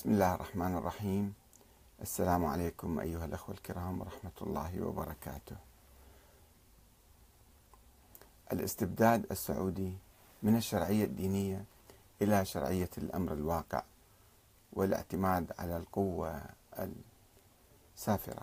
بسم الله الرحمن الرحيم. السلام عليكم أيها الأخوة الكرام ورحمة الله وبركاته. الاستبداد السعودي من الشرعية الدينية إلى شرعية الأمر الواقع والاعتماد على القوة السافرة.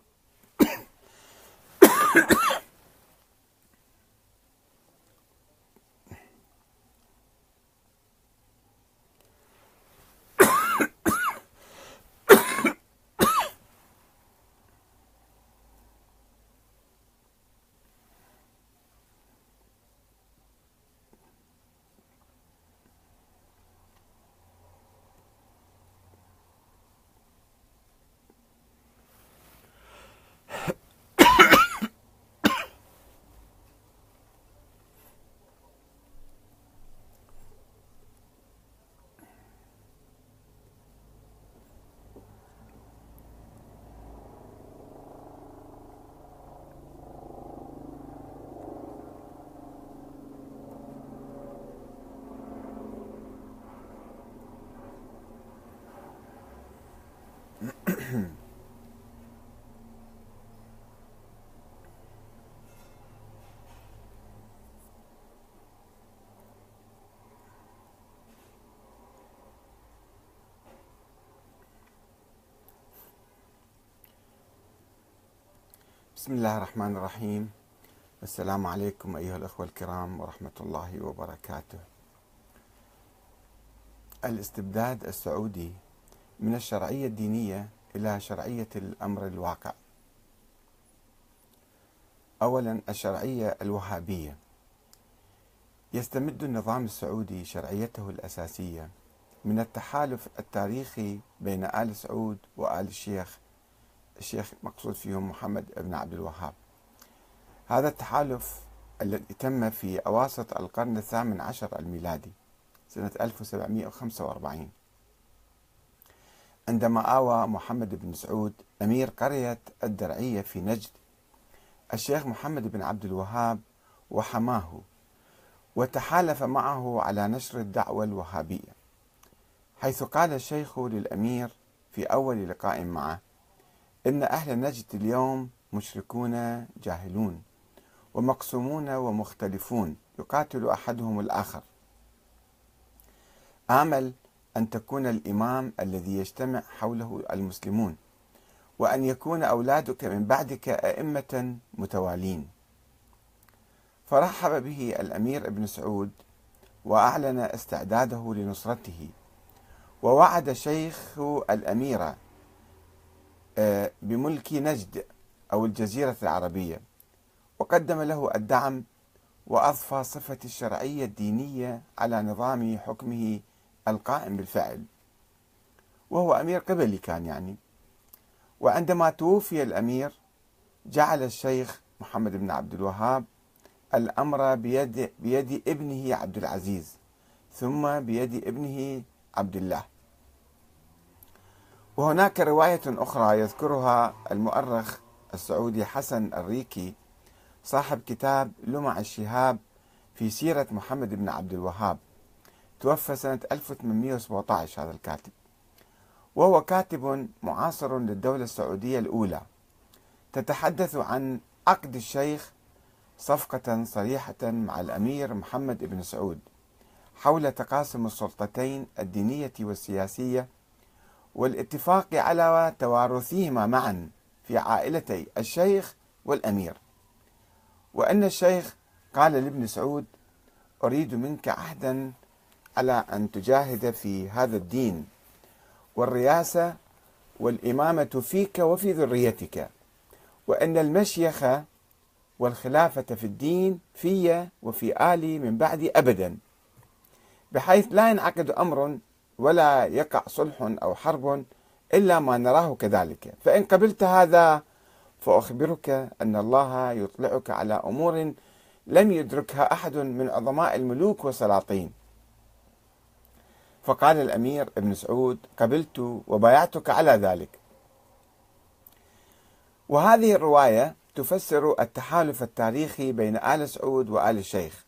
بسم الله الرحمن الرحيم. السلام عليكم أيها الأخوة الكرام ورحمة الله وبركاته. الاستبداد السعودي من الشرعية الدينية إلى شرعية الأمر الواقع. أولا الشرعية الوهابية. يستمد النظام السعودي شرعيته الأساسية من التحالف التاريخي بين آل سعود وآل الشيخ الشيخ مقصود فيهم محمد بن عبد الوهاب. هذا التحالف الذي تم في أواسط القرن الثامن عشر الميلادي سنة 1745 عندما آوى محمد بن سعود أمير قرية الدرعية في نجد الشيخ محمد بن عبد الوهاب وحماه وتحالف معه على نشر الدعوة الوهابية حيث قال الشيخ للأمير في أول لقاء معه إن أهل نجد اليوم مشركون جاهلون ومقسومون ومختلفون يقاتل أحدهم الآخر. آمل أن تكون الإمام الذي يجتمع حوله المسلمون وأن يكون أولادك من بعدك أئمة متوالين. فرحب به الأمير ابن سعود وأعلن استعداده لنصرته ووعد شيخ الأميرة بملك نجد أو الجزيرة العربية وقدم له الدعم وأضفى صفة الشرعية الدينية على نظام حكمه القائم بالفعل وهو أمير قبلي كان يعني. وعندما توفي الأمير جعل الشيخ محمد بن عبد الوهاب الأمر بيد, بيد ابنه عبد العزيز ثم بيد ابنه عبد الله. وهناك رواية أخرى يذكرها المؤرخ السعودي حسن الريكي صاحب كتاب لمع الشهاب في سيرة محمد بن عبد الوهاب توفى سنة 1817 هذا الكاتب. وهو كاتب معاصر للدولة السعودية الأولى. تتحدث عن عقد الشيخ صفقة صريحة مع الأمير محمد بن سعود حول تقاسم السلطتين الدينية والسياسية والاتفاق على توارثهما معا في عائلتي الشيخ والأمير. وأن الشيخ قال لابن سعود أريد منك عهدا على أن تجاهد في هذا الدين والرياسة والإمامة فيك وفي ذريتك وأن المشيخة والخلافة في الدين في وفي آلي من بعدي أبدا بحيث لا ينعقد أمر ولا يقع صلح أو حرب إلا ما نراه كذلك. فإن قبلت هذا فأخبرك أن الله يطلعك على أمور لم يدركها أحد من عظماء الملوك والسلاطين. فقال الأمير ابن سعود قبلت وبايعتك على ذلك. وهذه الرواية تفسر التحالف التاريخي بين آل سعود وآل الشيخ.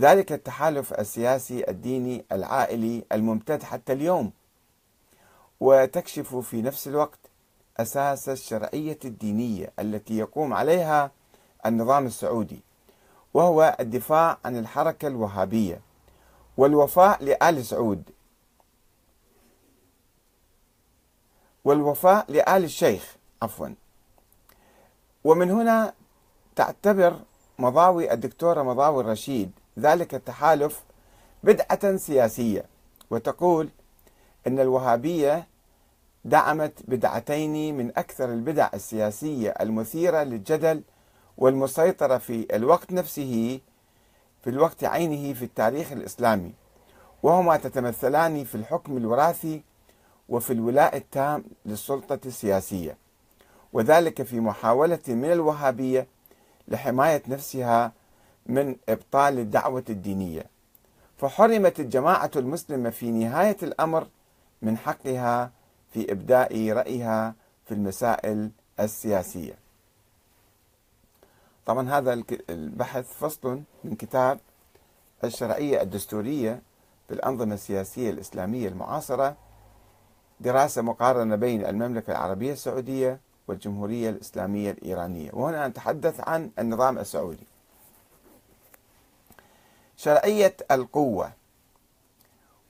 ذلك التحالف السياسي الديني العائلي الممتد حتى اليوم وتكشف في نفس الوقت أساس الشرعية الدينية التي يقوم عليها النظام السعودي وهو الدفاع عن الحركة الوهابية والوفاء لآل سعود والوفاء لآل الشيخ عفوا. ومن هنا تعتبر مضاوي الدكتورة مضاوي الرشيد ذلك التحالف بدعة سياسية وتقول أن الوهابية دعمت بدعتين من أكثر البدع السياسية المثيرة للجدل والمسيطرة في الوقت نفسه في الوقت عينه في التاريخ الإسلامي. وهما تتمثلان في الحكم الوراثي وفي الولاء التام للسلطة السياسية. وذلك في محاولة من الوهابية لحماية نفسها من إبطال الدعوة الدينية. فحرمت الجماعة المسلمة في نهاية الأمر من حقها في إبداء رأيها في المسائل السياسية. طبعا هذا البحث فصل من كتاب الشرعية الدستورية في الأنظمة السياسية الإسلامية المعاصرة دراسة مقارنة بين المملكة العربية السعودية والجمهورية الإسلامية الإيرانية. وهنا نتحدث عن النظام السعودي. شرعية القوة.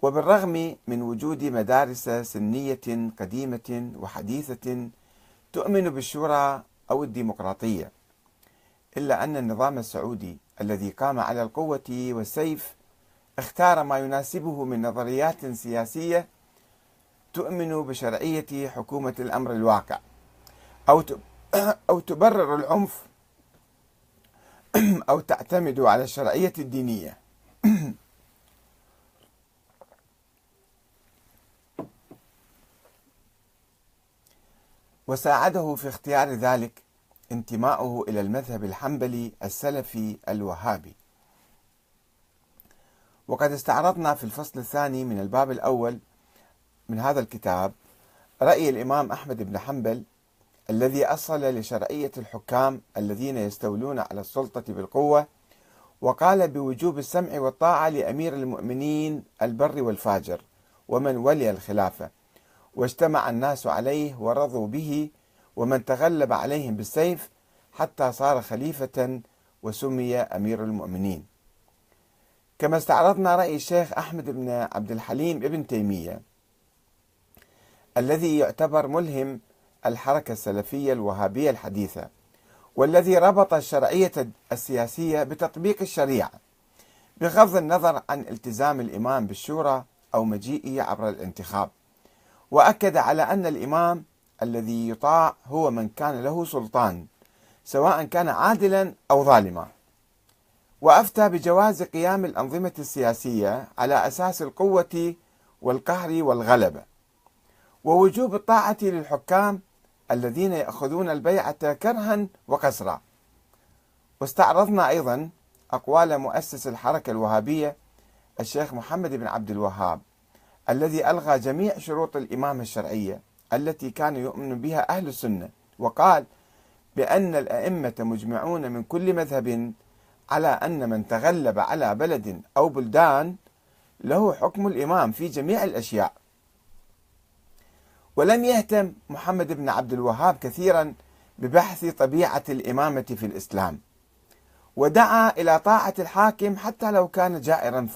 وبالرغم من وجود مدارس سنية قديمة وحديثة تؤمن بالشورى أو الديمقراطية إلا أن النظام السعودي الذي قام على القوة والسيف اختار ما يناسبه من نظريات سياسية تؤمن بشرعية حكومة الأمر الواقع أو أو تبرر العنف أو تعتمد على الشرعية الدينية. وساعده في اختيار ذلك انتماؤه إلى المذهب الحنبلي السلفي الوهابي. وقد استعرضنا في الفصل الثاني من الباب الأول من هذا الكتاب رأي الإمام أحمد بن حنبل الذي أصل لشرعية الحكام الذين يستولون على السلطة بالقوة وقال بوجوب السمع والطاعة لأمير المؤمنين البر والفاجر ومن ولي الخلافة. واجتمع الناس عليه ورضوا به ومن تغلب عليهم بالسيف حتى صار خليفة وسمي أمير المؤمنين. كما استعرضنا رأي الشيخ أحمد بن عبد الحليم ابن تيمية الذي يعتبر ملهم الحركة السلفية الوهابية الحديثة والذي ربط الشرعية السياسية بتطبيق الشريعة بغض النظر عن التزام الإمام بالشورى أو مجيئه عبر الانتخاب. وأكد على أن الإمام الذي يطاع هو من كان له سلطان سواء كان عادلا أو ظالما. وأفتى بجواز قيام الأنظمة السياسية على أساس القوة والقهر والغلبة ووجوب الطاعة للحكام الذين يأخذون البيعة كرها وقسرا. واستعرضنا أيضا أقوال مؤسس الحركة الوهابية الشيخ محمد بن عبد الوهاب. الذي ألغى جميع شروط الإمامة الشرعية التي كان يؤمن بها أهل السنة وقال بأن الأئمة مجمعون من كل مذهب على أن من تغلب على بلد أو بلدان له حكم الإمام في جميع الأشياء. ولم يهتم محمد بن عبد الوهاب كثيرا ببحث طبيعة الإمامة في الإسلام ودعا إلى طاعة الحاكم حتى لو كان جائرا